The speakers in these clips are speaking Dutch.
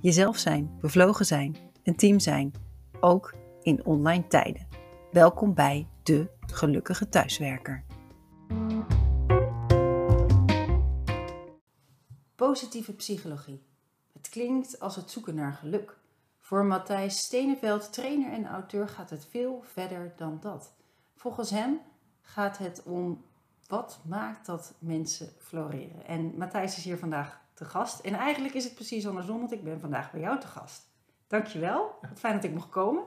Jezelf zijn, bevlogen zijn, een team zijn, ook in online tijden. Welkom bij de gelukkige thuiswerker. Positieve psychologie. Het klinkt als het zoeken naar geluk. Voor Matthijs Steneveld, trainer en auteur, gaat het veel verder dan dat. Volgens hem gaat het om wat maakt dat mensen floreren. En Matthijs is hier vandaag te gast. En eigenlijk is het precies andersom, want ik ben vandaag bij jou te gast. Dankjewel, wat fijn dat ik mocht komen.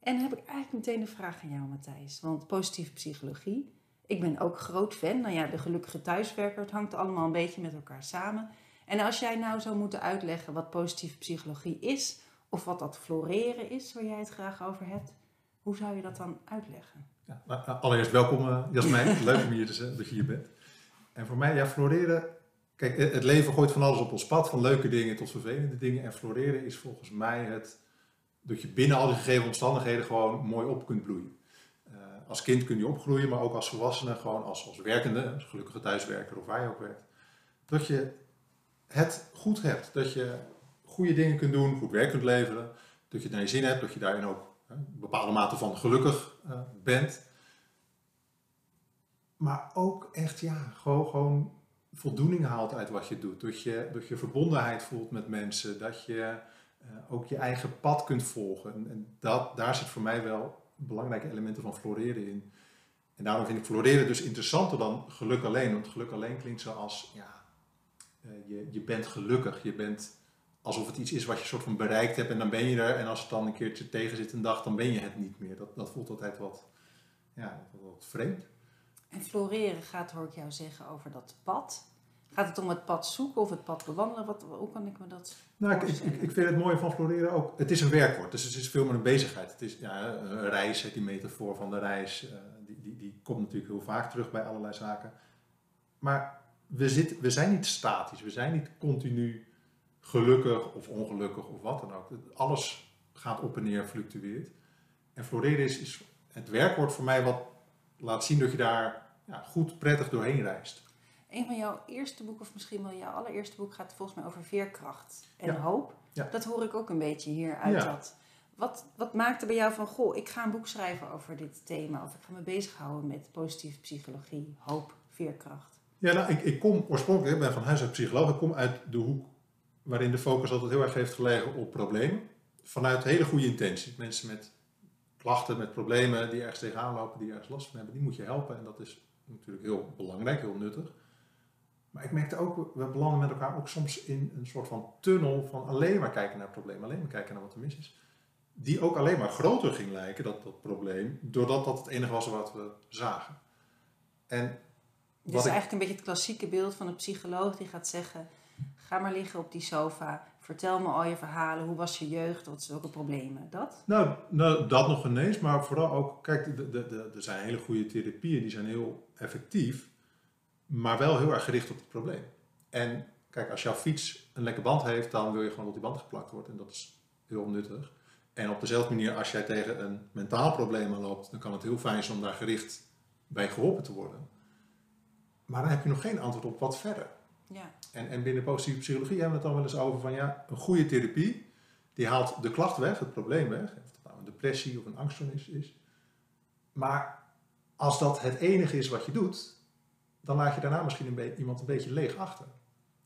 En heb ik eigenlijk meteen een vraag aan jou, Matthijs. Want positieve psychologie, ik ben ook groot fan. Nou ja, de gelukkige thuiswerker, het hangt allemaal een beetje met elkaar samen. En als jij nou zou moeten uitleggen wat positieve psychologie is, of wat dat floreren is, waar jij het graag over hebt, hoe zou je dat dan uitleggen? Ja, nou, allereerst welkom uh, Jasmijn, leuk om hier te zijn, dat je hier bent. En voor mij, ja, floreren, kijk, het leven gooit van alles op ons pad, van leuke dingen tot vervelende dingen. En floreren is volgens mij het, dat je binnen al die gegeven omstandigheden gewoon mooi op kunt bloeien. Uh, als kind kun je opgroeien, maar ook als volwassene, gewoon als, als werkende, als gelukkige thuiswerker of waar je ook werkt. Dat je het goed hebt, dat je goede dingen kunt doen, goed werk kunt leveren, dat je naar je zin hebt, dat je daarin ook een bepaalde mate van gelukkig uh, bent. Maar ook echt, ja, gewoon, gewoon voldoening haalt uit wat je doet. Dat je, dat je verbondenheid voelt met mensen. Dat je uh, ook je eigen pad kunt volgen. En, dat, daar zit voor mij wel belangrijke elementen van floreren in. En daarom vind ik floreren dus interessanter dan geluk alleen. Want geluk alleen klinkt zoals, ja, uh, je, je bent gelukkig. Je bent alsof het iets is wat je soort van bereikt hebt en dan ben je er. En als het dan een keertje tegen zit een dag, dan ben je het niet meer. Dat, dat voelt altijd wat, ja, wat vreemd. En floreren gaat, hoor ik jou zeggen, over dat pad. Gaat het om het pad zoeken of het pad bewandelen? Wat, hoe kan ik me dat Nou, ik, ik, ik vind het mooie van floreren ook. Het is een werkwoord, dus het is veel meer een bezigheid. Het is ja, een reis, die metafoor van de reis, uh, die, die, die komt natuurlijk heel vaak terug bij allerlei zaken. Maar we, zit, we zijn niet statisch, we zijn niet continu gelukkig of ongelukkig of wat dan ook. Alles gaat op en neer, fluctueert. En floreren is, is het werkwoord voor mij wat laat zien dat je daar ja, goed, prettig doorheen reist. Een van jouw eerste boeken, of misschien wel jouw allereerste boek, gaat volgens mij over veerkracht en ja. hoop. Ja. Dat hoor ik ook een beetje hier uit ja. dat. Wat, wat maakte bij jou van, goh, ik ga een boek schrijven over dit thema, of ik ga me bezighouden met positieve psychologie, hoop, veerkracht? Ja, nou, ik, ik kom oorspronkelijk, ik ben van huis uit psycholoog, ik kom uit de hoek waarin de focus altijd heel erg heeft gelegen op problemen. Vanuit hele goede intentie. Mensen met klachten, met problemen die ergens tegenaan lopen, die ergens last van hebben, die moet je helpen. En dat is natuurlijk heel belangrijk, heel nuttig. Maar ik merkte ook, we belanden met elkaar ook soms in een soort van tunnel van alleen maar kijken naar problemen, alleen maar kijken naar wat er mis is. Die ook alleen maar groter ging lijken, dat, dat probleem, doordat dat het enige was wat we zagen. En dus eigenlijk een beetje het klassieke beeld van een psycholoog die gaat zeggen: Ga maar liggen op die sofa. Vertel me al je verhalen. Hoe was je jeugd? Wat zijn welke problemen? Dat? Nou, nou, dat nog ineens. Maar vooral ook, kijk, er zijn hele goede therapieën. Die zijn heel effectief. Maar wel heel erg gericht op het probleem. En kijk, als jouw fiets een lekke band heeft, dan wil je gewoon dat die band geplakt wordt. En dat is heel nuttig. En op dezelfde manier, als jij tegen een mentaal probleem loopt, dan kan het heel fijn zijn om daar gericht bij geholpen te worden. Maar dan heb je nog geen antwoord op wat verder. Ja. En, en binnen positieve psychologie hebben we het dan wel eens over van ja, een goede therapie, die haalt de klacht weg, het probleem weg. Of het nou een depressie of een angststoornis is. Maar als dat het enige is wat je doet, dan laat je daarna misschien een iemand een beetje leeg achter.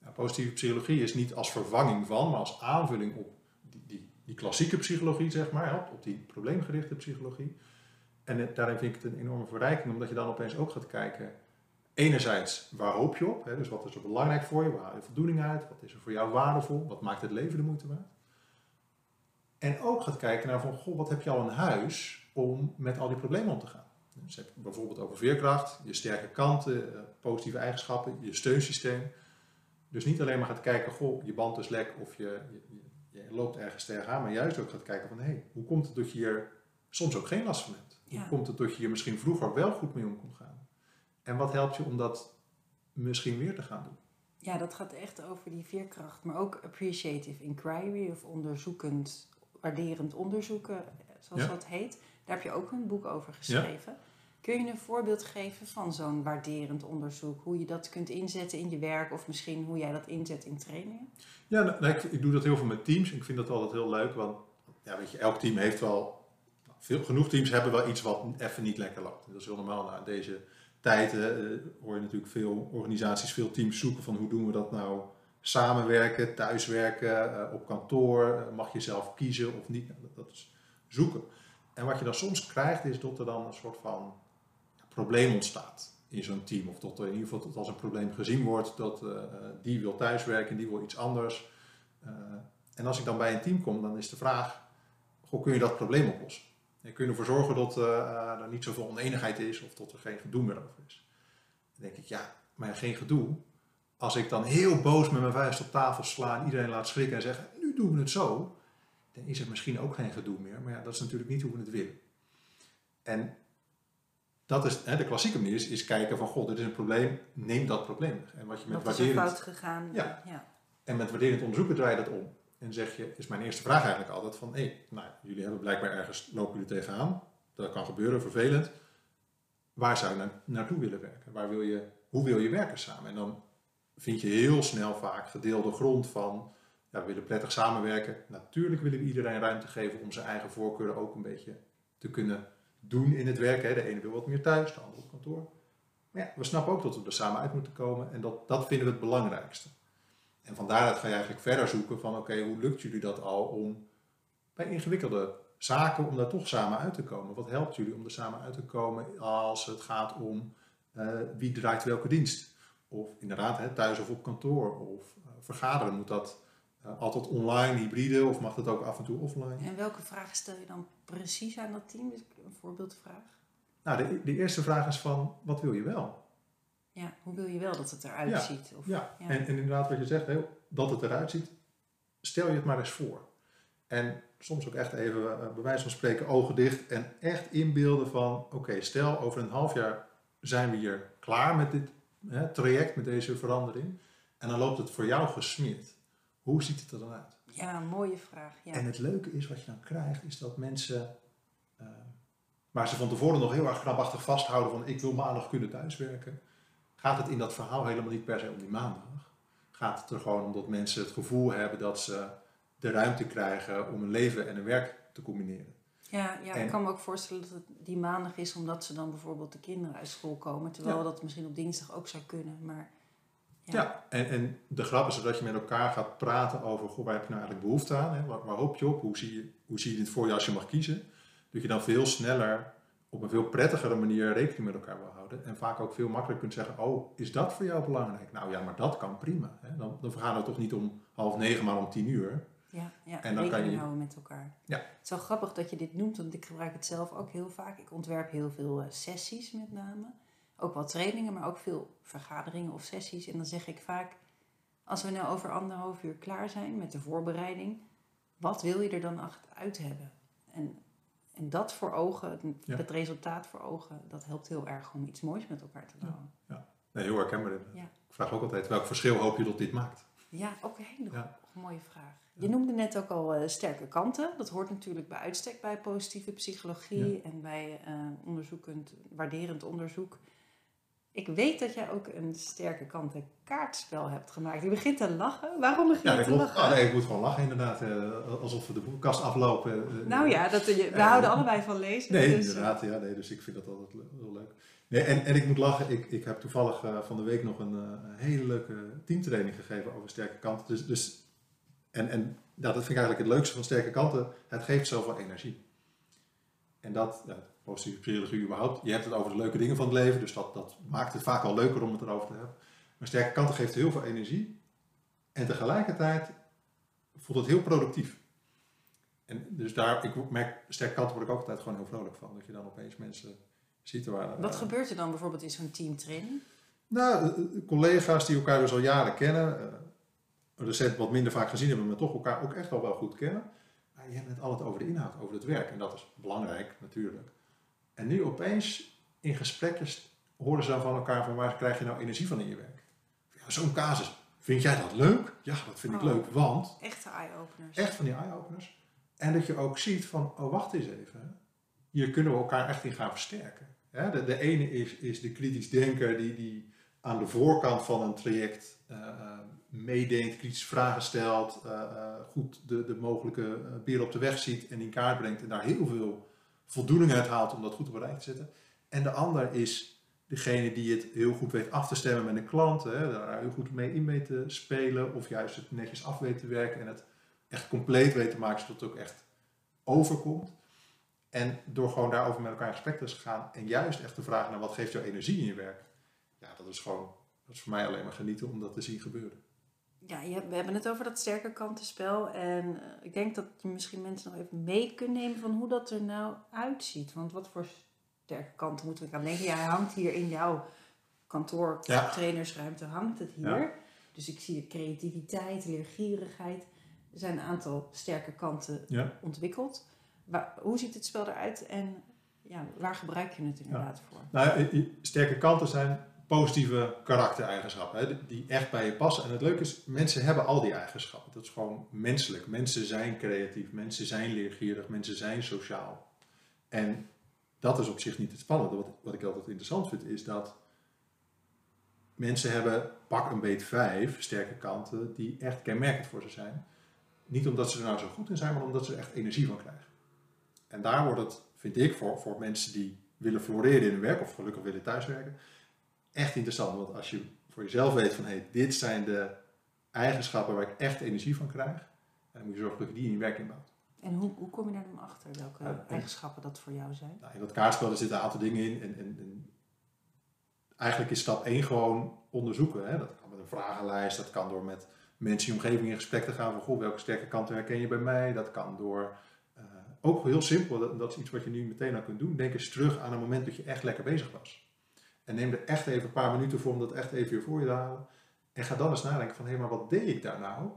Ja, positieve psychologie is niet als vervanging van, maar als aanvulling op die, die, die klassieke psychologie, zeg maar, op, die probleemgerichte psychologie. En daarin vind ik het een enorme verrijking, omdat je dan opeens ook gaat kijken enerzijds, waar hoop je op? Hè? Dus wat is er belangrijk voor je? Waar haal je voldoening uit? Wat is er voor jou waardevol? Wat maakt het leven de moeite waard? En ook gaat kijken naar van, goh, wat heb je al in huis om met al die problemen om te gaan? Dus heb je bijvoorbeeld over veerkracht, je sterke kanten, eh, positieve eigenschappen, je steunsysteem. Dus niet alleen maar gaat kijken, goh, je band is lek of je, je, je loopt ergens tegenaan, maar juist ook gaat kijken van hé, hey, hoe komt het dat je hier soms ook geen last van hebt? Ja. Hoe komt het dat je hier misschien vroeger wel goed mee om kon gaan? En wat helpt je om dat misschien weer te gaan doen? Ja, dat gaat echt over die veerkracht, maar ook appreciative inquiry of onderzoekend, waarderend onderzoeken, zoals Ja. dat heet. Daar heb je ook een boek over geschreven. Kun je een voorbeeld geven van zo'n waarderend onderzoek? Hoe je dat kunt inzetten in je werk of misschien hoe jij dat inzet in trainingen? Ja, nou, nou, ik, ik doe dat heel veel met teams. Ik vind dat altijd heel leuk, want ja, weet je, elk team heeft wel, nou, veel, genoeg teams hebben wel iets wat even niet lekker loopt. Dat is heel normaal. Nou, in deze tijden eh, hoor je natuurlijk veel organisaties, veel teams zoeken van hoe doen we dat nou samenwerken, thuiswerken, eh, op kantoor, eh, mag je zelf kiezen of niet. Nou, dat, is zoeken. En wat je dan soms krijgt is dat er dan een soort van probleem ontstaat in zo'n team. Of dat er in ieder geval als een probleem gezien wordt, dat eh, eh, die wil thuiswerken, die wil iets anders. Eh, en als ik dan bij een team kom, dan is de vraag, goh, kun je dat probleem oplossen? En kun je ervoor zorgen dat er niet zoveel oneenigheid is of dat er geen gedoe meer over is? Dan denk ik, ja, maar geen gedoe. Als ik dan heel boos met mijn vuist op tafel sla en iedereen laat schrikken en zeggen, nu doen we het zo, dan is het misschien ook geen gedoe meer. Maar ja, dat is natuurlijk niet hoe we het willen. En dat is, hè, de klassieke manier is, is kijken van, god, dit is een probleem, neem dat probleem weg. En wat je met is er waarderend, fout gegaan? Ja. ja. en met waarderend onderzoeken draai je dat om. En zeg je, is mijn eerste vraag eigenlijk altijd van, hé, nou, jullie hebben blijkbaar ergens, lopen jullie tegenaan. Dat kan gebeuren, vervelend. Waar zou je na- naartoe willen werken? Waar wil je, hoe wil je werken samen? En dan vind je heel snel vaak gedeelde grond van, ja, we willen prettig samenwerken. Natuurlijk willen we iedereen ruimte geven om zijn eigen voorkeuren ook een beetje te kunnen doen in het werk. De ene wil wat meer thuis, de andere op kantoor. Maar ja, we snappen ook dat we er samen uit moeten komen en dat, dat vinden we het belangrijkste. En van daaruit ga je eigenlijk verder zoeken van oké, hoe lukt jullie dat al om bij ingewikkelde zaken om daar toch samen uit te komen? Wat helpt jullie om er samen uit te komen als het gaat om eh, wie draait welke dienst? Of inderdaad, hè, thuis of op kantoor. Of eh, vergaderen, moet dat altijd online, hybride of mag dat ook af en toe offline? En welke vragen stel je dan precies aan dat team? Een voorbeeldvraag. Nou, de, de eerste vraag is van, wat wil je wel? Ja, hoe wil je wel dat het eruit Ja, ziet? Of, Ja, Ja. En, en inderdaad wat je zegt, hè, dat het eruit ziet, stel je het maar eens voor. En soms ook echt even, eh, bij wijze van spreken, ogen dicht en echt inbeelden van, oké, stel over een half jaar zijn we hier klaar met dit hè, traject, met deze verandering. En dan loopt het voor jou gesmeerd. Hoe ziet het er dan uit? Ja, mooie vraag. Ja. En het leuke is, wat je dan krijgt, is dat mensen, eh, waar ze van tevoren nog heel erg krampachtig vasthouden van ik wil maandag kunnen thuiswerken, gaat het in dat verhaal helemaal niet per se om die maandag. Gaat het er gewoon om dat mensen het gevoel hebben dat ze de ruimte krijgen om een leven en een werk te combineren. Ja, ja En- ik kan me ook voorstellen dat het die maandag is omdat ze dan bijvoorbeeld de kinderen uit school komen. Terwijl Ja. dat misschien op dinsdag ook zou kunnen. Maar ja, Ja, en, en de grap is dat je met elkaar gaat praten over goh, waar heb je nou eigenlijk behoefte aan? Hè? Waar, waar hoop je op? Hoe zie je, hoe zie je dit voor je als je mag kiezen? Dat je dan veel sneller op een veel prettigere manier rekening met elkaar wil houden. En vaak ook veel makkelijker kunt zeggen, oh, is dat voor jou belangrijk? Nou ja, maar dat kan prima. Hè? Dan, dan gaan we toch niet om half negen, maar om tien uur. ja, ja En dan kan rekening je- houden met elkaar. Ja. Het is wel grappig dat je dit noemt, want ik gebruik het zelf ook heel vaak. Ik ontwerp heel veel eh, sessies met name. Ook wel trainingen, maar ook veel vergaderingen of sessies. En dan zeg ik vaak, als we nou over anderhalf uur klaar zijn met de voorbereiding, wat wil je er dan uit hebben? En, en dat voor ogen, Ja. het resultaat voor ogen, dat helpt heel erg om iets moois met elkaar te bouwen. Nee, heel herkenbaar. Ja. Ik vraag ook altijd, welk verschil hoop je dat dit maakt? Ja, ook een hele Ja. mooie vraag. Je noemde net ook al eh, sterke kanten. Dat hoort natuurlijk bij uitstek bij positieve psychologie en bij eh, onderzoekend, waarderend onderzoek. Ik weet dat jij ook een sterke kanten kaartspel hebt gemaakt. Je begint te lachen. Waarom begin je Ja, te moet, lachen? oh, nee, ik moet gewoon lachen inderdaad. eh, alsof we de boekenkast aflopen. eh, Nou ja, dat, we Eh, houden allebei van lezen. Nee, dus, inderdaad. Ja, nee, dus ik vind dat altijd heel leuk. Nee, en, en ik moet lachen. Ik, ik heb toevallig eh, van de week nog een, eh, een hele leuke teamtraining gegeven over sterke kanten. Dus, dus, en en nou, dat vind ik eigenlijk het leukste van sterke kanten. Het geeft zoveel energie. En dat, ja, positieve psychologie überhaupt. Je hebt het over de leuke dingen van het leven. Dus dat, dat maakt het vaak al leuker om het erover te hebben. Maar sterke kanten geeft heel veel energie. En tegelijkertijd voelt het heel productief. En dus daar, ik merk, sterke kanten word ik ook altijd gewoon heel vrolijk van. Dat je dan opeens mensen ziet waar... Wat eh, gebeurt er dan bijvoorbeeld in zo'n teamtraining? Nou, eh, eh, collega's die elkaar dus al jaren kennen. recent wat minder vaak gezien hebben, maar toch elkaar ook echt al wel goed kennen. Maar je hebt het altijd over de inhoud, over het werk. En dat is belangrijk natuurlijk. En nu opeens in gesprekjes horen ze dan van elkaar van waar krijg je nou energie van in je werk? Ja, Zo'n casus. Vind jij dat leuk? Ja, dat vind ik Oh. leuk, want Echte eye-openers. echt van die eye-openers. En dat je ook ziet van, oh wacht eens even. Hier kunnen we elkaar echt in gaan versterken. Hè, De, de ene is, is de kritisch denker die, die aan de voorkant van een traject eh, meedenkt, kritische vragen stelt, eh, goed de, de mogelijke beren op de weg ziet en in kaart brengt en daar heel veel voldoening uit haalt om dat goed op rij te zetten. En de ander is degene die het heel goed weet af te stemmen met een klant, hè, daar heel goed mee in weet te spelen of juist het netjes af weet te werken en het echt compleet weet te maken zodat het ook echt overkomt. En door gewoon daarover met elkaar in gesprek te gaan en juist echt te vragen naar wat geeft jou energie in je werk. Ja, dat is gewoon, dat is voor mij alleen maar genieten om dat te zien gebeuren. Ja, je we hebben het over dat sterke kantenspel. En eh, ik denk dat je misschien mensen nog even mee kunt nemen van hoe dat er nou uitziet. Want wat voor sterke kanten moeten we aan denken? Ja, hij hangt hier in jouw kantoor, Ja. trainersruimte, hangt het hier. Ja. Dus ik zie creativiteit, leergierigheid. Er zijn een aantal sterke kanten Ja. ontwikkeld. Waar, hoe ziet het spel eruit en ja, waar gebruik je het inderdaad voor? Nou, sterke kanten zijn positieve karaktereigenschappen die echt bij je passen. En het leuke is, mensen hebben al die eigenschappen. Dat is gewoon menselijk. Mensen zijn creatief, mensen zijn leergierig, mensen zijn sociaal. En dat is op zich niet het spannende. Wat, wat ik altijd interessant vind, is dat mensen hebben pak een beet vijf sterke kanten die echt kenmerkend voor ze zijn. Niet omdat ze er nou zo goed in zijn, maar omdat ze er echt energie van krijgen. En daar wordt het, vind ik, voor, voor mensen die willen floreren in hun werk of gelukkig willen thuiswerken, echt interessant. Want als je voor jezelf weet van, hé, hey, dit zijn de eigenschappen waar ik echt energie van krijg, dan moet je zorgen dat je die in je werk inbouwt. En hoe, hoe kom je daar dan achter welke Ja, eigenschappen dat voor jou zijn? Nou, in dat kaartspel zitten een aantal dingen in. En, en, en eigenlijk is stap 1 gewoon onderzoeken. Hè? Dat kan met een vragenlijst, dat kan door met mensen in je omgeving in gesprek te gaan van goh, welke sterke kanten herken je bij mij. Dat kan door, eh, ook heel simpel, dat, dat is iets wat je nu meteen al kunt doen. Denk eens terug aan een moment dat je echt lekker bezig was. En neem er echt even een paar minuten voor om dat echt even weer voor je te halen. En ga dan eens nadenken van hé, maar wat deed ik daar nou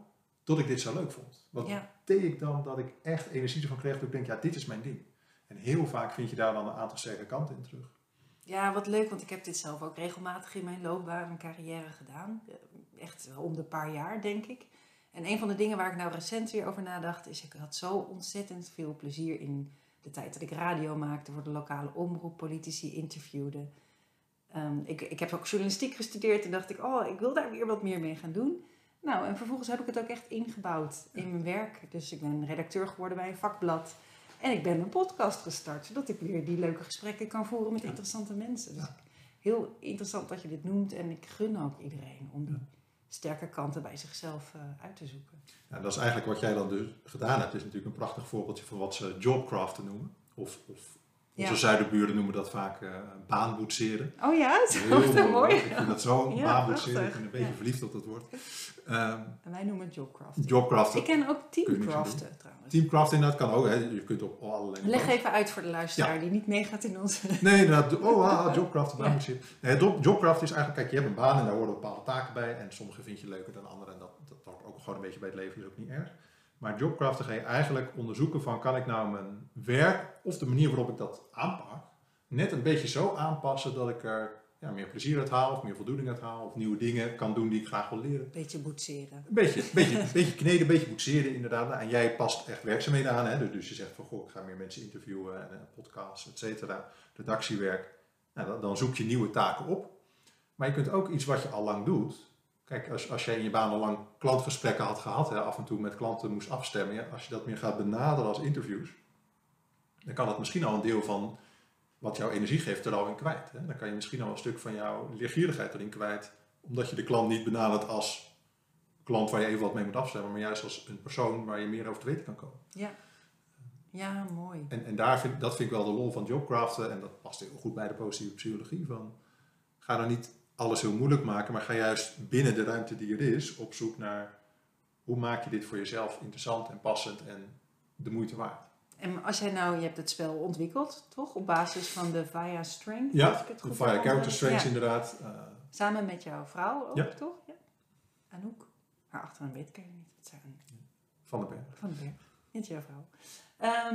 tot ik dit zo leuk vond? Wat Ja. deed ik dan dat ik echt energie ervan kreeg dat ik denk, ja, dit is mijn ding. En heel vaak vind je daar dan een aantal sterke kanten in terug. Ja, wat leuk, want ik heb dit zelf ook regelmatig in mijn loopbaan en carrière gedaan. Echt om de paar jaar, denk ik. En een van de dingen waar ik nou recent weer over nadacht, is ik had zo ontzettend veel plezier in de tijd dat ik radio maakte voor de lokale omroep, politici interviewde. Ehm, ik, ik heb ook journalistiek gestudeerd en dacht ik, oh, ik wil daar weer wat meer mee gaan doen. Nou, en vervolgens heb ik het ook echt ingebouwd in mijn werk. Dus ik ben redacteur geworden bij een vakblad. En ik ben een podcast gestart, zodat ik weer die leuke gesprekken kan voeren met interessante mensen. Dus heel interessant dat je dit noemt en ik gun ook iedereen om die sterke kanten bij zichzelf eh, uit te zoeken. Ja, dat is eigenlijk wat jij dan dus gedaan hebt. is natuurlijk een prachtig voorbeeldje van wat ze jobcraften noemen. Of, of onze Ja. zuiderburen noemen dat vaak eh baanboetseren. Oh ja, zo Heel dat mooi. Ik vind dat zo Ja, baanboetseren. Ik ben een beetje Ja. verliefd op dat woord. Ehm En wij noemen het jobcraften. jobcraften. Ik ken ook teamcraften trouwens. Teamcraft inderdaad kan ook. Hè. Je kunt op allerlei Leg even uit voor de luisteraar die niet meegaat in onze... Nee, inderdaad. Oh, ah, jobcraft, Ja. baanboetseren. Nee, job- jobcraft is eigenlijk, kijk, je hebt een baan en daar horen bepaalde taken bij. En sommige vind je leuker dan andere. En dat, dat hoort ook gewoon een beetje bij het leven, is ook niet erg. Maar jobcraften ga je eigenlijk onderzoeken van, kan ik nou mijn werk of de manier waarop ik dat aanpak, net een beetje zo aanpassen dat ik er ja, meer plezier uit haal, of meer voldoening uit haal, of nieuwe dingen kan doen die ik graag wil leren. Beetje boetseren. Een beetje, beetje, beetje kneden, een beetje boetseren inderdaad. Nou, En jij past echt werkzaamheden aan. Hè? Dus- Dus je zegt van, goh, ik ga meer mensen interviewen, en, eh, podcasts, et cetera. Redactiewerk. Nou, dan, dan zoek je nieuwe taken op. Maar je kunt ook iets wat je al lang doet. Kijk, als, als jij in je baan al lang klantgesprekken had gehad, hè, af en toe met klanten moest afstemmen. Ja, als je dat meer gaat benaderen als interviews, dan kan dat misschien al een deel van wat jouw energie geeft er al in kwijt. Hè? Dan kan je misschien al een stuk van jouw leergierigheid erin kwijt. Omdat je de klant niet benadert als klant waar je even wat mee moet afstemmen, maar juist als een persoon waar je meer over te weten kan komen. Ja. Ja, mooi. En, en daar vind, dat vind ik wel de lol van jobcraften en dat past heel goed bij de positieve psychologie van ga nou niet alles heel moeilijk maken, maar ga juist binnen de ruimte die er is op zoek naar hoe maak je dit voor jezelf interessant en passend en de moeite waard. En als jij nou, je hebt het spel ontwikkeld, toch? Op basis van de Via Strength. Ja, ik het goed Via character onthouden. strengths Ja. inderdaad. eh, Samen met jouw vrouw ook, Ja. toch? Ja. Anouk. Haar achternaam weet ik niet. Het zijn Van den Berg. van de Berg. Niet jouw vrouw. Ehm,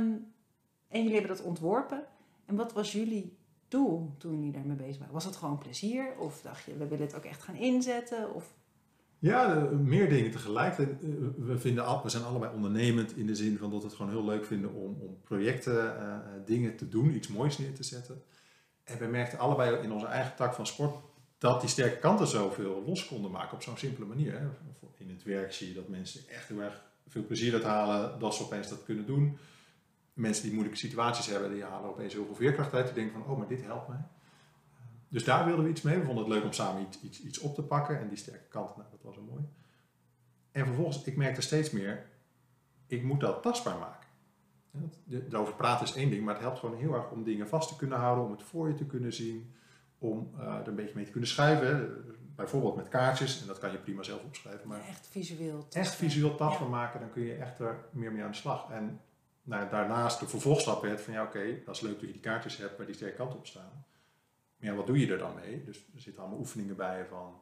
en jullie hebben dat ontworpen. En wat was jullie doel toen jullie daarmee bezig waren? Was het gewoon plezier? Of dacht je, we willen het ook echt gaan inzetten? Of Ja, meer dingen tegelijk. Eh, We, vinden, we zijn allebei ondernemend in de zin van dat we het gewoon heel leuk vinden om, om projecten, eh, eh, dingen te doen, iets moois neer te zetten. En we merkten allebei in onze eigen tak van sport dat die sterke kanten zoveel los konden maken op zo'n simpele manier. Hè. In het werk zie je dat mensen echt heel erg veel plezier uit halen, dat ze opeens dat kunnen doen. Mensen die moeilijke situaties hebben, die halen opeens heel veel veerkracht uit. Die denken van, oh, maar dit helpt mij. Dus daar wilden we iets mee. We vonden het leuk om samen iets, iets, iets op te pakken. En die sterke kanten, nou, dat was wel mooi. En vervolgens, ik merkte steeds meer, ik moet dat tastbaar maken. Erover praten is één ding, maar het helpt gewoon heel erg om dingen vast te kunnen houden, om het voor je te kunnen zien, om eh, er een beetje mee te kunnen schrijven. hè. Bijvoorbeeld met kaartjes, en dat kan je prima zelf opschrijven. Maar echt visueel? echt tastbaar? visueel tastbaar maken, dan kun je echt er meer mee aan de slag. En nou, daarnaast de vervolgstap werd van ja, oké, dat is leuk dat je die kaartjes hebt waar die sterke kanten op staan. Maar ja, wat doe je er dan mee? Dus er zitten allemaal oefeningen bij van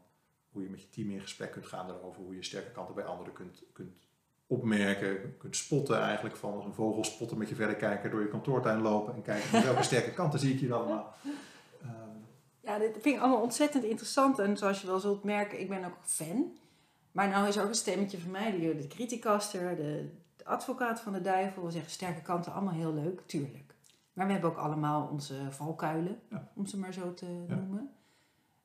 hoe je met je team in gesprek kunt gaan daarover, hoe je sterke kanten bij anderen kunt, kunt opmerken, kunt spotten eigenlijk van als een vogel spotten met je verrekijker door je kantoortuin lopen en kijken van welke sterke kanten zie ik hier allemaal. Ehm, Ja, dit vind ik allemaal ontzettend interessant. En zoals je wel zult merken, ik ben ook fan. Maar nou is er ook een stemmetje van mij, de, de criticaster, de advocaat van de duivel. We zeggen sterke kanten, allemaal heel leuk, tuurlijk. Maar we hebben ook allemaal onze valkuilen, Ja. om ze maar zo te Ja. noemen.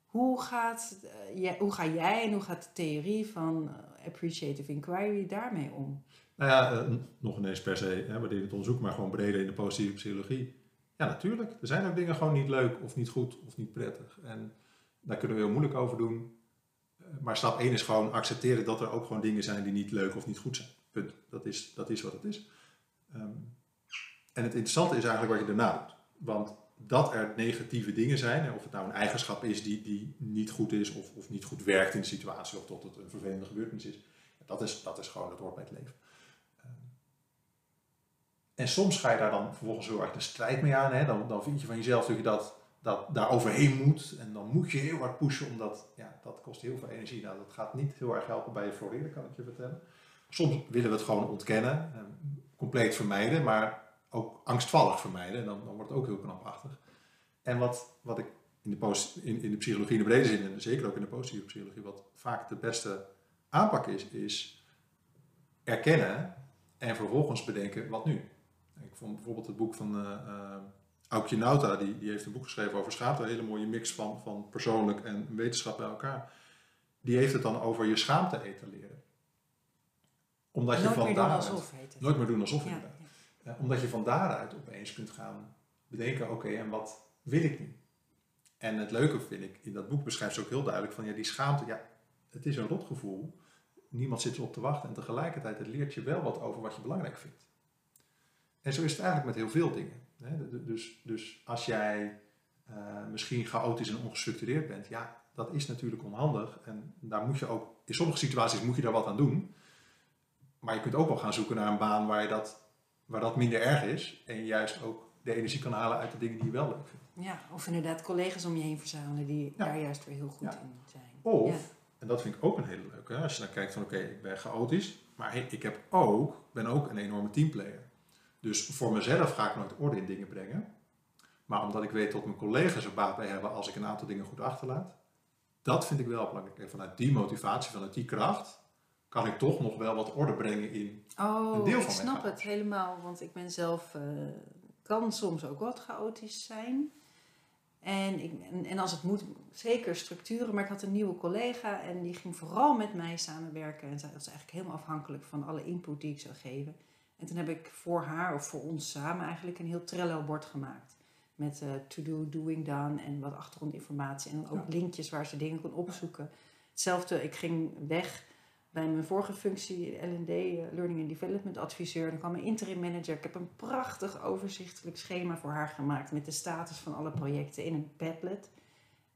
Hoe, gaat, eh, jij, hoe ga jij en hoe gaat de theorie van eh, appreciative inquiry daarmee om? Nou ja, eh, nog ineens per se, hè, we deden het onderzoek, maar gewoon breder in de positieve psychologie. Ja, natuurlijk. Er zijn ook dingen gewoon niet leuk of niet goed of niet prettig. En daar kunnen we heel moeilijk over doen. Maar stap 1 is gewoon accepteren dat er ook gewoon dingen zijn die niet leuk of niet goed zijn. Dat is, dat is wat het is. Ehm, en het interessante is eigenlijk wat je daarna doet. Want dat er negatieve dingen zijn, of het nou een eigenschap is die, die niet goed is of, of niet goed werkt in de situatie, of tot het een vervelende gebeurtenis is, dat is, dat is gewoon het hoort bij het leven. Ehm, En soms ga je daar dan vervolgens heel erg de strijd mee aan. Hè? Dan, dan vind je van jezelf dat je dat daar overheen moet. En dan moet je heel hard pushen, omdat ja, dat kost heel veel energie. Nou, dat gaat niet heel erg helpen bij je floreren, kan ik je vertellen. Soms willen we het gewoon ontkennen, eh, compleet vermijden, maar ook angstvallig vermijden. En dan, dan wordt het ook heel knapachtig. En wat, wat ik in de, posi- in, in de psychologie in de brede zin, en zeker ook in de positieve psychologie, wat vaak de beste aanpak is, is erkennen en vervolgens bedenken wat nu. Ik vond bijvoorbeeld het boek van eh eh, Aukje Nauta, die, die heeft een boek geschreven over schaamte, een hele mooie mix van, van persoonlijk en wetenschap bij elkaar. Die heeft het dan over je schaamte etaleren. Omdat je Nooit van meer doen daaruit, alsof, nooit meer doen alsof Ja, ja. Eh, omdat je van daaruit opeens kunt gaan bedenken, oké, en wat wil ik nu? En het leuke vind ik, in dat boek beschrijft ze ook heel duidelijk van, ja, die schaamte, ja, het is een rotgevoel. Niemand zit erop te wachten en tegelijkertijd, het leert je wel wat over wat je belangrijk vindt. En zo is het eigenlijk met heel veel dingen. Dus, dus als jij eh, misschien chaotisch en ongestructureerd bent, ja, dat is natuurlijk onhandig. En daar moet je ook, in sommige situaties moet je daar wat aan doen. Maar je kunt ook wel gaan zoeken naar een baan waar, je dat, waar dat minder erg is. En je juist ook de energie kan halen uit de dingen die je wel leuk vindt. Ja, of inderdaad collega's om je heen verzamelen die Ja. daar juist weer heel goed Ja. in zijn. Of, Ja. en dat vind ik ook een hele leuke, hè, als je dan kijkt van oké, ik ben chaotisch, maar hey, ik heb ook, ben ook een enorme teamplayer. Dus voor mezelf ga ik nooit orde in dingen brengen. Maar omdat ik weet dat mijn collega's er baat bij hebben als ik een aantal dingen goed achterlaat, dat vind ik wel belangrijk. En vanuit die motivatie, vanuit die kracht, kan ik toch nog wel wat orde brengen in. Oh, een deel ik van mijn snap het helemaal, want ik ben zelf, eh, kan soms ook wat chaotisch zijn. En, ik, en, en als het moet, zeker structuren. Maar ik had een nieuwe collega en die ging vooral met mij samenwerken. En zij was eigenlijk helemaal afhankelijk van alle input die ik zou geven. En toen heb ik voor haar, of voor ons samen, eigenlijk een heel Trello-bord gemaakt. Met eh, to-do, doing done en wat achtergrondinformatie. En dan ook linkjes waar ze dingen kon opzoeken. Hetzelfde, ik ging weg bij mijn vorige functie, L&D, eh, Learning and Development Adviseur. Dan kwam een interim manager. Ik heb een prachtig overzichtelijk schema voor haar gemaakt met de status van alle projecten in een Padlet.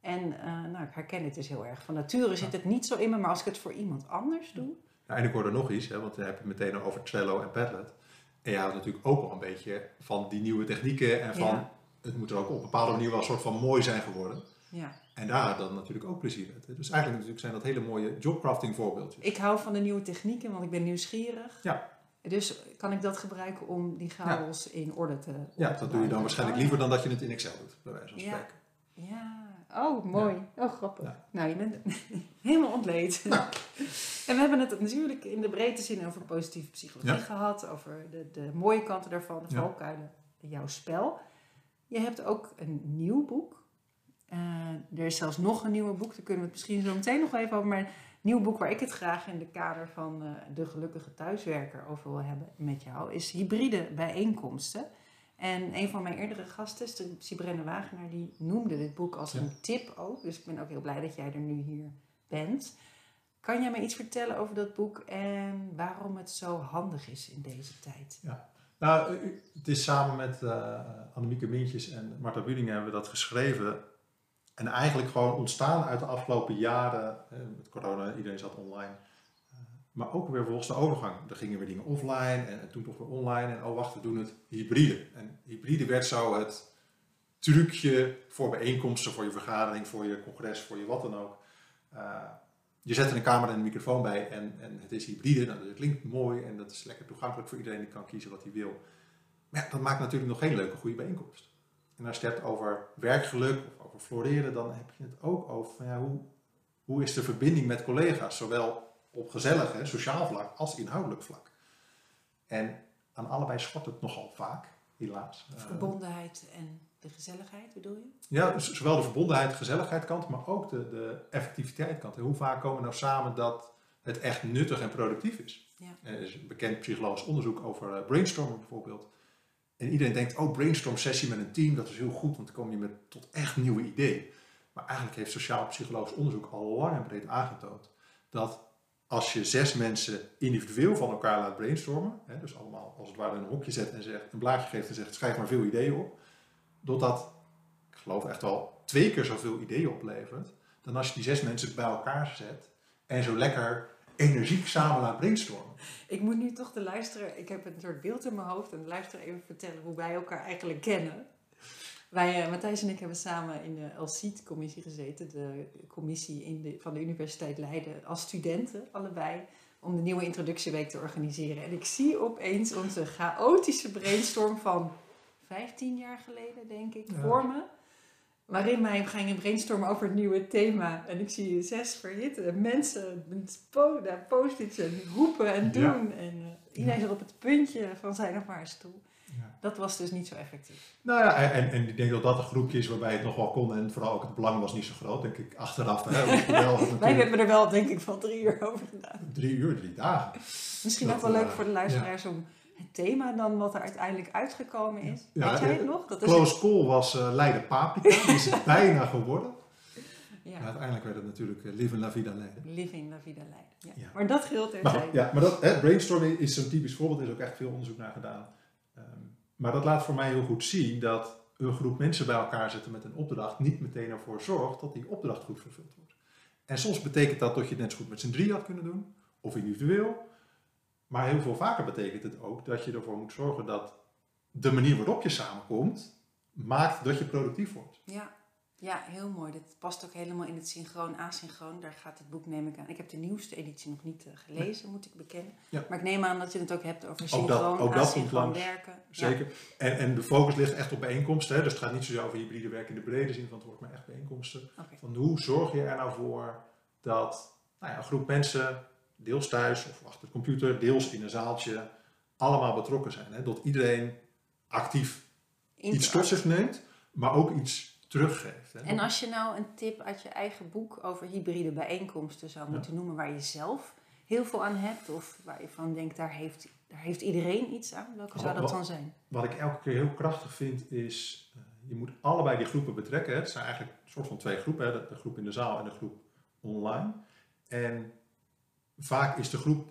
En eh, nou, ik herken het dus heel erg. Van nature zit het niet zo in me, maar als ik het voor iemand anders doe. Nou, en ik hoorde nog iets, hè, want dan heb je het meteen over Trello en Padlet. En je houdt natuurlijk ook wel een beetje van die nieuwe technieken en van Ja. het moet er ook op een bepaalde manier wel een soort van mooi zijn geworden. Ja. En daar dan natuurlijk ook plezier uit. Dus eigenlijk zijn dat hele mooie jobcrafting voorbeeldjes. Ik hou van de nieuwe technieken, want ik ben nieuwsgierig. Ja. Dus kan ik dat gebruiken om die chaos in orde te Ja, dat doe je dan waarschijnlijk liever dan dat je het in Excel doet, bij wijze van Ja. spreken. Ja, oh mooi. Oh, grappig. Ja. Nou, je bent helemaal ontleed. En we hebben het natuurlijk in de breedte zin over positieve psychologie Ja. gehad, over de, de mooie kanten daarvan, de valkuilen, jouw spel. Je hebt ook een nieuw boek. Eh, er is zelfs nog een nieuw boek, daar kunnen we het misschien zo meteen nog even over. Maar een nieuw boek waar ik het graag in de kader van eh, de gelukkige thuiswerker over wil hebben met jou, is hybride bijeenkomsten. En een van mijn eerdere gasten, Sibrenne Wagenaar, die noemde dit boek als Ja. een tip ook. Dus ik ben ook heel blij dat jij er nu hier bent. Kan jij me iets vertellen over dat boek en waarom het zo handig is in deze tijd? Nou, eh, het is samen met eh Annemieke Mintjes en Marta Buding hebben we dat geschreven. En eigenlijk gewoon ontstaan uit de afgelopen jaren, eh, met corona, iedereen zat online. Eh, maar ook weer volgens de overgang. Er gingen weer dingen offline en, en toen toch weer online. En oh wacht, we doen het hybride. En hybride werd zo het trucje voor bijeenkomsten, voor je vergadering, voor je congres, voor je wat dan ook. Eh, je zet er een camera en een microfoon bij en, en het is hybride. Nou, dat klinkt mooi en dat is lekker toegankelijk voor iedereen. Die kan kiezen wat hij wil. Maar ja, dat maakt natuurlijk nog geen leuke, goede bijeenkomst. En als je het hebt over werkgeluk of over floreren, dan heb je het ook over van, ja, hoe, hoe is de verbinding met collega's, zowel op gezellig, hè, sociaal vlak, als inhoudelijk vlak. En aan allebei schort het nogal vaak, helaas. Eh, Verbondenheid en de gezelligheid bedoel je? ja, zowel de verbondenheid, gezelligheid kant, maar ook de, de effectiviteit kant. En Hoe vaak komen we nou samen dat het echt nuttig en productief is? Ja. Er is een bekend psychologisch onderzoek over eh, brainstormen bijvoorbeeld. En iedereen denkt, oh, brainstorm sessie met een team, dat is heel goed, want dan kom je met tot echt nieuwe ideeën. Maar eigenlijk heeft sociaal-psychologisch onderzoek al lang en breed aangetoond dat als je zes mensen individueel van elkaar laat brainstormen, hè, dus allemaal als het ware in een hokje zet en zegt, een blaadje geeft en zegt, schrijf maar veel ideeën op, dat dat, ik geloof echt wel, twee keer zoveel ideeën oplevert dan als je die zes mensen bij elkaar zet en zo lekker energiek samen laat brainstormen. Ik moet nu toch de luisteraar, ik heb een soort beeld in mijn hoofd en de luisteraar even vertellen hoe wij elkaar eigenlijk kennen. Wij, eh, Matthijs en ik hebben samen in de LCIT-commissie gezeten, de commissie in de, van de Universiteit Leiden, als studenten allebei, om de nieuwe introductieweek te organiseren. En ik zie opeens onze chaotische brainstorm van 15 jaar geleden, denk ik, Ja. voor me. Waarin wij gingen brainstormen over het nieuwe thema. En ik zie zes verhitte mensen met post-its en roepen en Ja. doen. En eh, iedereen zat op het puntje van zijn of haar stoel. Ja. Dat was dus niet zo effectief. Nou ja, en, en, ik denk dat dat een groepje is waarbij het nog wel kon en vooral ook het belang was niet zo groot, denk ik, achteraf. Hè, Wij hebben er wel, denk ik, van drie uur over gedaan. drie uur, drie dagen. Misschien Dat, ook wel leuk eh, voor de luisteraars om het thema dan wat er uiteindelijk uitgekomen is. Ja, Weet jij het eh, nog? Dat is Close call was eh Leiden Paprika, die is het bijna geworden. ja, Maar uiteindelijk werd het natuurlijk eh, Live in La Vida Leiden. Living La Vida Leiden. Ja. Ja. Maar dat geldt Maar, terzijde. goed, ja, maar dat, hè, brainstorming is zo'n typisch voorbeeld, er is ook echt veel onderzoek naar gedaan. Ehm, maar dat laat voor mij heel goed zien dat een groep mensen bij elkaar zetten met een opdracht niet meteen ervoor zorgt dat die opdracht goed vervuld wordt. En soms betekent dat dat je het net zo goed met z'n drie had kunnen doen, of individueel. Maar heel veel vaker betekent het ook dat je ervoor moet zorgen dat de manier waarop je samenkomt, maakt dat je productief wordt. Ja, ja, heel mooi. Dit past ook helemaal in het synchroon, asynchroon. Daar gaat het boek, neem ik aan. Ik heb de nieuwste editie nog niet eh, gelezen, moet ik bekennen. Ja. Maar ik neem aan dat je het ook hebt over synchroon, dat- ook dat komt asynchroon werken. Ja. Zeker. En, en de focus ligt echt op bijeenkomsten. Hè? Dus het gaat niet zozeer over hybride werk in de brede zin van het woord, maar echt bijeenkomsten. Oké. Van hoe zorg je er nou voor dat nou ja, een groep mensen, deels thuis of achter de computer, deels in een zaaltje, allemaal betrokken zijn. Hè? Dat iedereen actief iets tot zich neemt, maar ook iets teruggeeft. Hè? En als je nou een tip uit je eigen boek over hybride bijeenkomsten zou Ja. moeten noemen waar je zelf heel veel aan hebt of waar je van denkt daar heeft, daar heeft iedereen iets aan, welke zou dat Wat- dan zijn? Wat ik elke keer heel krachtig vind is, eh, je moet allebei die groepen betrekken. Hè. Het zijn eigenlijk een soort van twee groepen, hè. de, de groep in de zaal en de groep online. En vaak is de groep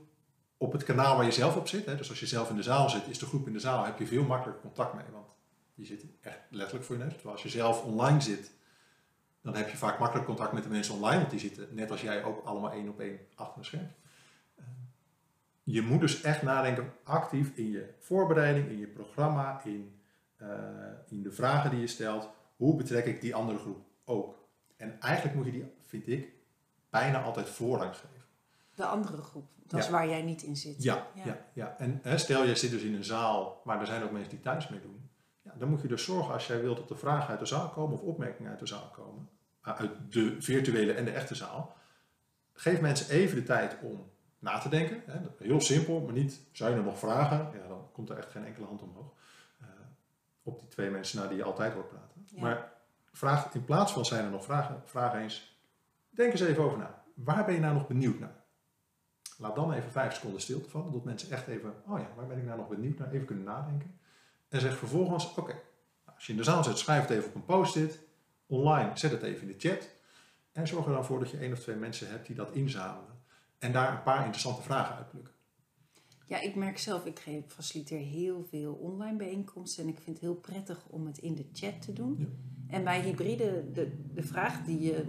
op het kanaal waar je zelf op zit. Hè. Dus als je zelf in de zaal zit, is de groep in de zaal, heb je veel makkelijker contact mee. Want die zit echt letterlijk voor je neus. Terwijl als je zelf online zit, dan heb je vaak makkelijk contact met de mensen online. Want die zitten net als jij ook allemaal één op één achter een scherm. Eh, Je moet dus echt nadenken actief in je voorbereiding, in je programma, in, eh, in de vragen die je stelt. Hoe betrek ik die andere groep ook? En eigenlijk moet je die, vind ik, bijna altijd voorrang geven. De andere groep, dat is waar jij niet in zit. Ja, ja. ja, En hè, stel, jij zit dus in een zaal, maar er zijn ook mensen die thuis meedoen. Ja, dan moet je dus zorgen als jij wilt dat er vragen uit de zaal komen of opmerkingen uit de zaal komen. uh, Uit de virtuele en de echte zaal. Geef mensen even de tijd om na te denken. Hè. Heel simpel, maar niet, zijn er nog vragen? Ja, dan komt er echt geen enkele hand omhoog. Uh, op die twee mensen naar die je altijd hoort praten. Maar vraag, in plaats van zijn er nog vragen, vraag eens, denk eens even over na. Waar ben je nou nog benieuwd naar? Laat dan even vijf seconden stilte vallen, dat mensen echt even, oh ja, waar ben ik nou nog benieuwd naar, even kunnen nadenken. En zeg vervolgens, oké, als je in de zaal zit, schrijf het even op een post-it. Online, zet het even in de chat. En zorg er dan voor dat je één of twee mensen hebt die dat inzamelen. En daar een paar interessante vragen uitplukken. Ja, ik merk zelf, ik geef, faciliteer heel veel online bijeenkomsten en ik vind het heel prettig om het in de chat te doen. Ja. En bij hybride, de, de vraag die je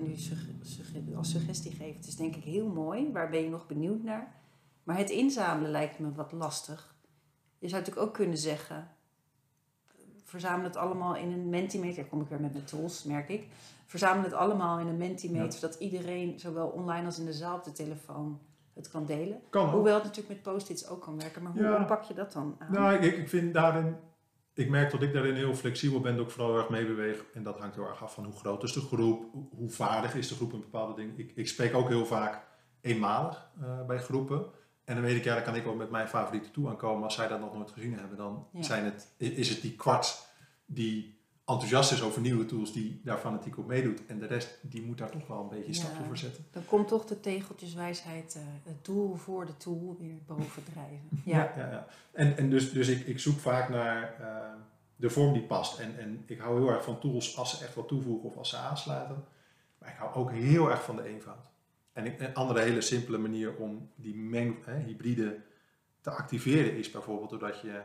nu als suggestie geeft, is denk ik heel mooi. Waar ben je nog benieuwd naar? Maar het inzamelen lijkt me wat lastig. Je zou natuurlijk ook kunnen zeggen, verzamel het allemaal in een Mentimeter. Daar kom ik weer met mijn tools, merk ik. Verzamel het allemaal in een Mentimeter, Ja. zodat iedereen, zowel online als in de zaal op de telefoon, het kan delen. Kan. Hoewel het natuurlijk met post-its ook kan werken, maar hoe, Ja. pak je dat dan aan? Nou, ik, ik vind daarin, ik merk dat ik daarin heel flexibel ben, dat ik vooral heel erg meebeweeg. En dat hangt heel erg af van hoe groot is de groep, hoe, vaardig is de groep in bepaalde dingen. Ik, ik spreek ook heel vaak eenmalig eh, bij groepen. En dan weet ik, ja, dan kan ik wel met mijn favoriete toe aankomen. Als zij dat nog nooit gezien hebben, dan Ja. zijn het, is het die kwart die enthousiast is over nieuwe tools, die daar fanatiek op meedoet. En de rest, die moet daar toch wel een beetje een Ja. stapje voor zetten. Dan komt toch de tegeltjeswijsheid, eh, het doel voor de tool, weer boven drijven. Ja, Ja, ja. En, en dus, dus ik, ik zoek vaak naar eh, de vorm die past. En, en ik hou heel erg van tools als ze echt wat toevoegen of als ze aansluiten. Maar ik hou ook heel erg van de eenvoud. En ik- een andere hele simpele manier om die meng, hè, hybride te activeren is bijvoorbeeld doordat je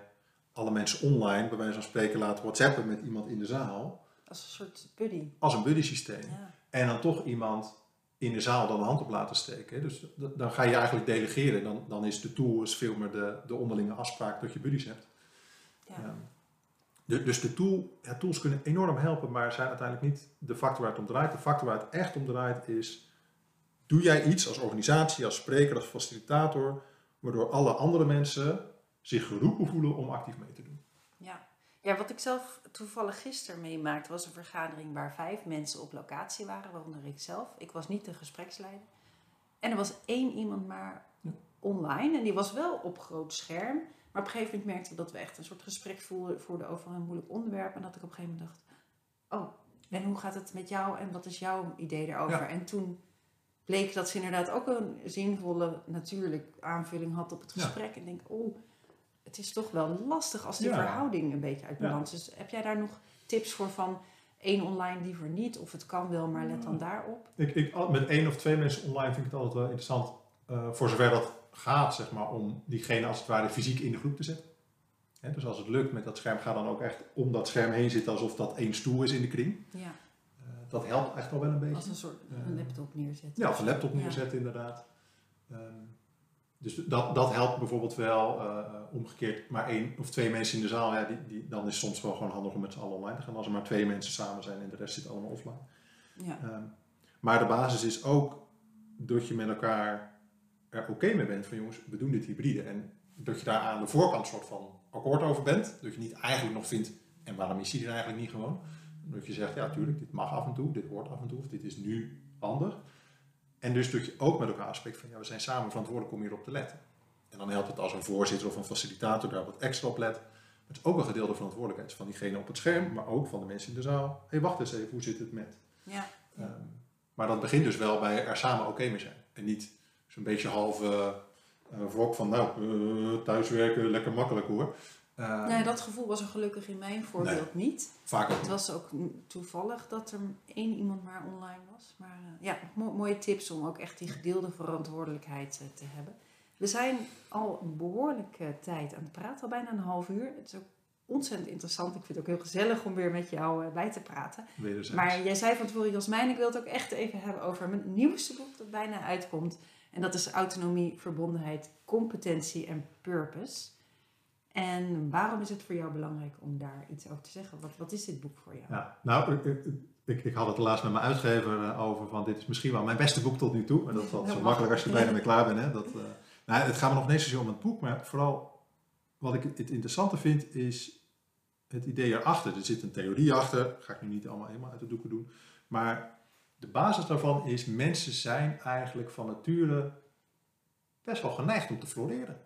alle mensen online, bij wijze van spreken, laat whatsappen met iemand in de zaal. als een soort buddy. Als een buddy systeem. Ja. En dan toch iemand in de zaal dan een hand op laten steken. Dus dan ga je eigenlijk delegeren. Dan, dan is de tool is veel meer de, de onderlinge afspraak dat je buddies hebt. Ja. Ja. De- dus de tool, ja, tools kunnen enorm helpen, maar zijn uiteindelijk niet de factor waar het om draait. De factor waar het echt om draait is, doe jij iets als organisatie, als spreker, als facilitator, waardoor alle andere mensen zich geroepen voelen om actief mee te doen. Ja. ja, wat ik zelf toevallig gisteren meemaakte was een vergadering waar vijf mensen op locatie waren, waaronder ik zelf. Ik was niet de gespreksleider. En er was één iemand maar Ja. online en die was wel op groot scherm. Maar op een gegeven moment merkte ik dat we echt een soort gesprek voerden, over een moeilijk onderwerp. En dat ik op een gegeven moment dacht, oh, en hoe gaat het met jou en wat is jouw idee daarover? Ja. En toen bleek dat ze inderdaad ook een zinvolle, natuurlijk aanvulling had op het Ja. gesprek. En ik denk, oh, het is toch wel lastig als die Ja. verhouding een beetje uit Ja. balans is. Dus heb jij daar nog tips voor van één online liever niet? Of het kan wel, maar let dan daarop? Ik, ik, met één of twee mensen online vind ik het altijd wel interessant, eh, voor zover dat gaat, zeg maar, om diegene als het ware fysiek in de groep te zetten. Hè, dus als het lukt met dat scherm, ga dan ook echt om dat scherm heen zitten alsof dat één stoel is in de kring. Ja, Eh, dat helpt echt al wel een beetje. als een soort Eh, een laptop neerzetten. Ja, of een laptop Ja. neerzetten inderdaad. Ehm, dus dat, dat helpt bijvoorbeeld wel eh, eh, omgekeerd. Maar één of twee mensen in de zaal, ja, die, die, dan is het soms wel gewoon handig om met z'n allen online te gaan. Als er maar twee mensen samen zijn en de rest zit allemaal offline. Ja. Ehm, maar de basis is ook dat je met elkaar er oké mee bent van jongens, we doen dit hybride. En dat je daar aan de voorkant soort van akkoord over bent. Dat je niet eigenlijk nog vindt, en waarom is die er eigenlijk niet gewoon? Dat je zegt, ja tuurlijk, dit mag af en toe, dit hoort af en toe, of dit is nu handig. En dus dat je ook met elkaar afspreekt van, ja, we zijn samen verantwoordelijk om hierop te letten. En dan helpt het als een voorzitter of een facilitator daar wat extra op let. Het is ook een gedeelde verantwoordelijkheid van diegene op het scherm, maar ook van de mensen in de zaal. Hé, hey, wacht eens even, hoe zit het met? Ja. Ehm, maar dat begint dus wel bij er samen oké mee zijn. En niet zo'n beetje half eh eh, wrok van, nou, eh, thuiswerken, lekker makkelijk hoor. Ehm, Nee, dat gevoel was er gelukkig in mijn voorbeeld niet. Vaak ook Het was ook toevallig dat er één iemand maar online was. Maar eh, ja, mo- mooie tips om ook echt die gedeelde verantwoordelijkheid eh, te hebben. We zijn al een behoorlijke tijd aan het praten, al bijna een half uur. Het is ook ontzettend interessant. Ik vind het ook heel gezellig om weer met jou eh, bij te praten. wederzijds. Maar jij zei van tevoren, Jasmijn, ik wil het ook echt even hebben over mijn nieuwste boek dat bijna uitkomt. En dat is Autonomie, Verbondenheid, Competentie en Purpose. En waarom is het voor jou belangrijk om daar iets over te zeggen? Wat, wat is dit boek voor jou? Ja, nou, eh, ik, ik had het laatst met mijn uitgever eh, over van dit is misschien wel mijn beste boek tot nu toe. En dat is zo makkelijk als je er bijna mee klaar bent. Hè? Dat, eh, nou, het gaat me nog niet zozeer om het boek, maar vooral wat ik het interessante vind is het idee erachter. Er zit een theorie achter, ga ik nu niet allemaal helemaal uit de doeken doen. Maar de basis daarvan is mensen zijn eigenlijk van nature best wel geneigd om te floreren.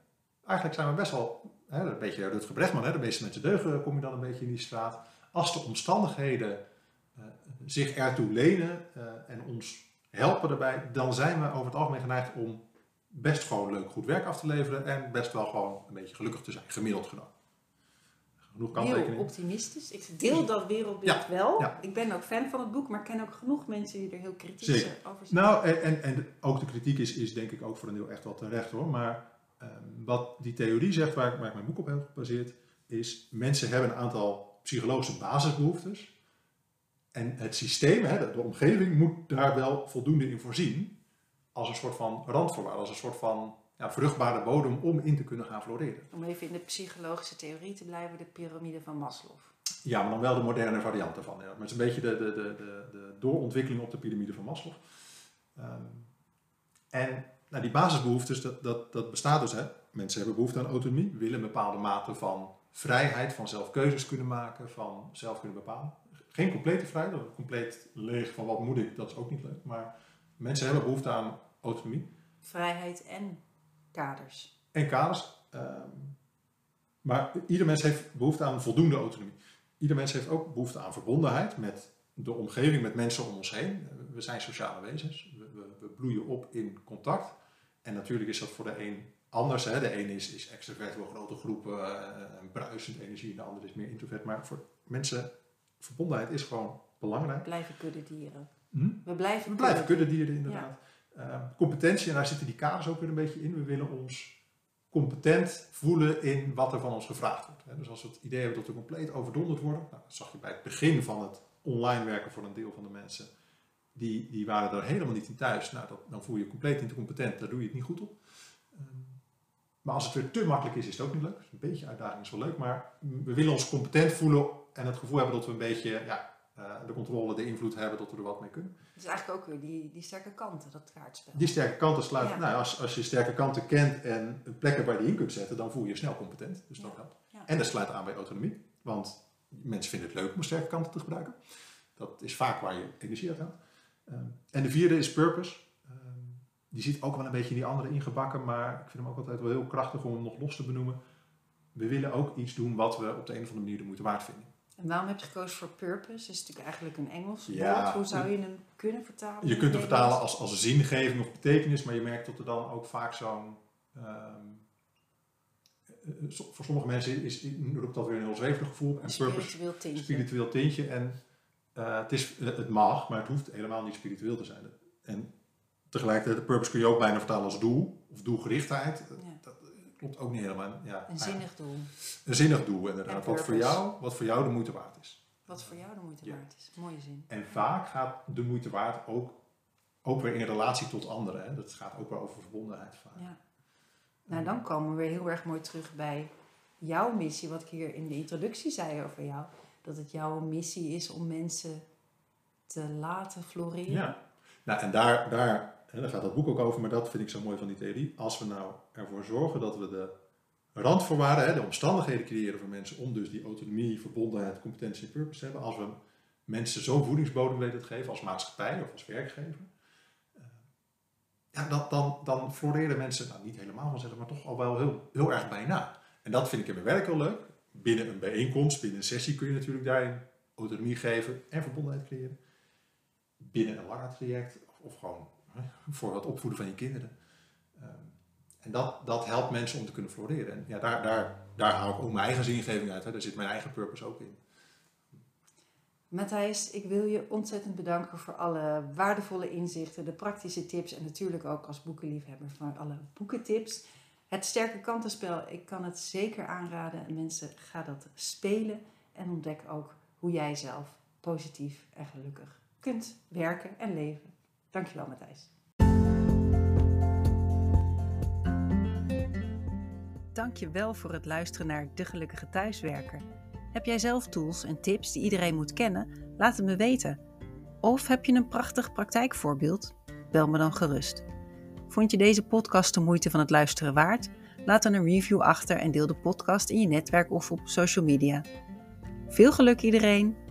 Eigenlijk zijn we best wel, hè, een beetje Rutger Bregman, hè, de meeste mensen deugen, kom je dan een beetje in die straat. Als de omstandigheden eh, zich ertoe lenen eh, en ons helpen daarbij, dan zijn we over het algemeen geneigd om best gewoon leuk goed werk af te leveren en best wel gewoon een beetje gelukkig te zijn, gemiddeld genomen. Genoeg Heel kanttekeningen. optimistisch. Ik deel dat wereldbeeld Ja, wel. ja. Ik ben ook fan van het boek, maar ken ook genoeg mensen die er heel kritisch Zeker. over zijn. Nou, en, en, en ook de kritiek is, is denk ik ook voor een deel echt wel terecht hoor. Maar ehm, wat die theorie zegt, waar, ik- waar ik mijn boek op heb gebaseerd, is mensen hebben een aantal psychologische basisbehoeftes. En het systeem, hè, de, omgeving, moet daar wel voldoende in voorzien. Als een soort van randvoorwaarde, als een soort van ja, vruchtbare bodem om in te kunnen gaan floreren. Om even in de psychologische theorie te blijven, de piramide van Maslow. Ja, maar dan wel de moderne variant ervan. Ja. Maar het is een beetje de, de, de, de, de doorontwikkeling op de piramide van Maslow. Ehm, en nou, die basisbehoeftes, dat, dat, dat bestaat dus. Hè. Mensen hebben behoefte aan autonomie, willen een bepaalde mate van vrijheid, van zelf keuzes kunnen maken, van zelf kunnen bepalen. Geen complete vrijheid, compleet leeg van wat moet ik, dat is ook niet leuk. Maar mensen hebben behoefte aan autonomie Vrijheid en kaders. en kaders. ehm, maar ieder mens heeft behoefte aan voldoende autonomie. Ieder mens heeft ook behoefte aan verbondenheid met de omgeving, met mensen om ons heen. We zijn sociale wezens. We, bloeien op in contact. En natuurlijk is dat voor de een anders. Hè. De een is, is extrovert, wil grote groepen, eh, en bruisend energie. De ander is meer introvert. Maar voor mensen, verbondenheid is gewoon belangrijk. We blijven kuddedieren. Hm? We blijven, We blijven kudde- kuddedieren inderdaad. Eh, competentie, en daar zitten die kaders ook weer een beetje in. We willen ons competent voelen in wat er van ons gevraagd wordt. Dus als we het idee hebben dat we compleet overdonderd worden, nou, dat zag je bij het begin van het online werken voor een deel van de mensen, die, die waren er helemaal niet in thuis. Nou, dat, dan voel je je compleet niet competent, daar doe je het niet goed op. Ehm, maar als het weer te makkelijk is, is het ook niet leuk. Dus een beetje uitdaging is wel leuk, maar we willen ons competent voelen en het gevoel hebben dat we een beetje ja, eh, de controle, de invloed hebben, dat we er wat mee kunnen. Is eigenlijk ook weer die, die sterke kanten, dat kaartspel. Die sterke kanten sluiten. Ja. Nou, als, als je sterke kanten kent en plekken waar je die in kunt zetten, dan voel je je snel competent. Dus dat Ja. helpt. Ja. En dat sluit aan bij autonomie. Want mensen vinden het leuk om sterke kanten te gebruiken. Dat is vaak waar je energie uit haalt. Ehm, en de vierde is purpose. Ehm, die zit ook wel een beetje in die andere ingebakken, maar ik vind hem ook altijd wel heel krachtig om hem nog los te benoemen. We willen ook iets doen wat we op de een of andere manier de moeite waard vinden. En waarom heb je gekozen voor purpose? Dat is natuurlijk eigenlijk een Engels Ja. woord. Hoe zou je hem kunnen vertalen? Je kunt het vertalen als, als zingeving of betekenis, maar je merkt dat er dan ook vaak zo'n. ehm, eh, so- voor sommige mensen is, roept dat weer een heel zweverig gevoel. En Een purpose, spiritueel tintje. spiritueel tintje. En eh, het, is, het mag, maar het hoeft helemaal niet spiritueel te zijn. En tegelijkertijd, de purpose kun je ook bijna vertalen als doel of doelgerichtheid. Ja. Dat klopt ook niet helemaal. Ja, Een zinnig doel. een zinnig doel, inderdaad. Wat voor, jou, wat voor jou de moeite waard is. Wat voor jou de moeite Ja. waard is. Mooie zin. En vaak gaat de moeite waard ook, ook weer in relatie tot anderen. Hè? Dat gaat ook wel over verbondenheid vaak. Ja. Nou, dan komen we weer heel erg mooi terug bij jouw missie. Wat ik hier in de introductie zei over jou. Dat het jouw missie is om mensen te laten floreren. Ja. Nou, en daar, daar, gaat dat boek ook over, maar dat vind ik zo mooi van die theorie. Als we nou ervoor zorgen dat we de randvoorwaarden, hè, de omstandigheden creëren voor mensen om dus die autonomie, verbondenheid, competentie en purpose te hebben. Als we mensen zo'n voedingsbodem weten te geven als maatschappij of als werkgever. eh, Ja, dan, dan, dan floreren mensen, nou niet helemaal van zeggen, maar toch al wel heel, heel erg bijna. En dat vind ik in mijn werk heel leuk. Binnen een bijeenkomst, binnen een sessie kun je natuurlijk daarin autonomie geven en verbondenheid creëren. Binnen een langer traject of, gewoon hè, voor het opvoeden van je kinderen. Ehm, en dat, dat helpt mensen om te kunnen floreren. En ja, daar, daar, daar haal ik ook mijn eigen zingeving uit. Hè. Daar zit mijn eigen purpose ook in. Matthijs, ik wil je ontzettend bedanken voor alle waardevolle inzichten, de praktische tips en natuurlijk ook als boekenliefhebber voor alle boekentips. Het sterke kantenspel, ik kan het zeker aanraden. Mensen, ga dat spelen en ontdek ook hoe jij zelf positief en gelukkig kunt werken en leven. Dankjewel Matthijs. Dankjewel voor het luisteren naar De Gelukkige Thuiswerker. Heb jij zelf tools en tips die iedereen moet kennen? Laat het me weten. Of heb je een prachtig praktijkvoorbeeld? Bel me dan gerust. Vond je deze podcast de moeite van het luisteren waard? Laat dan een review achter en deel de podcast in je netwerk of op social media. Veel geluk iedereen!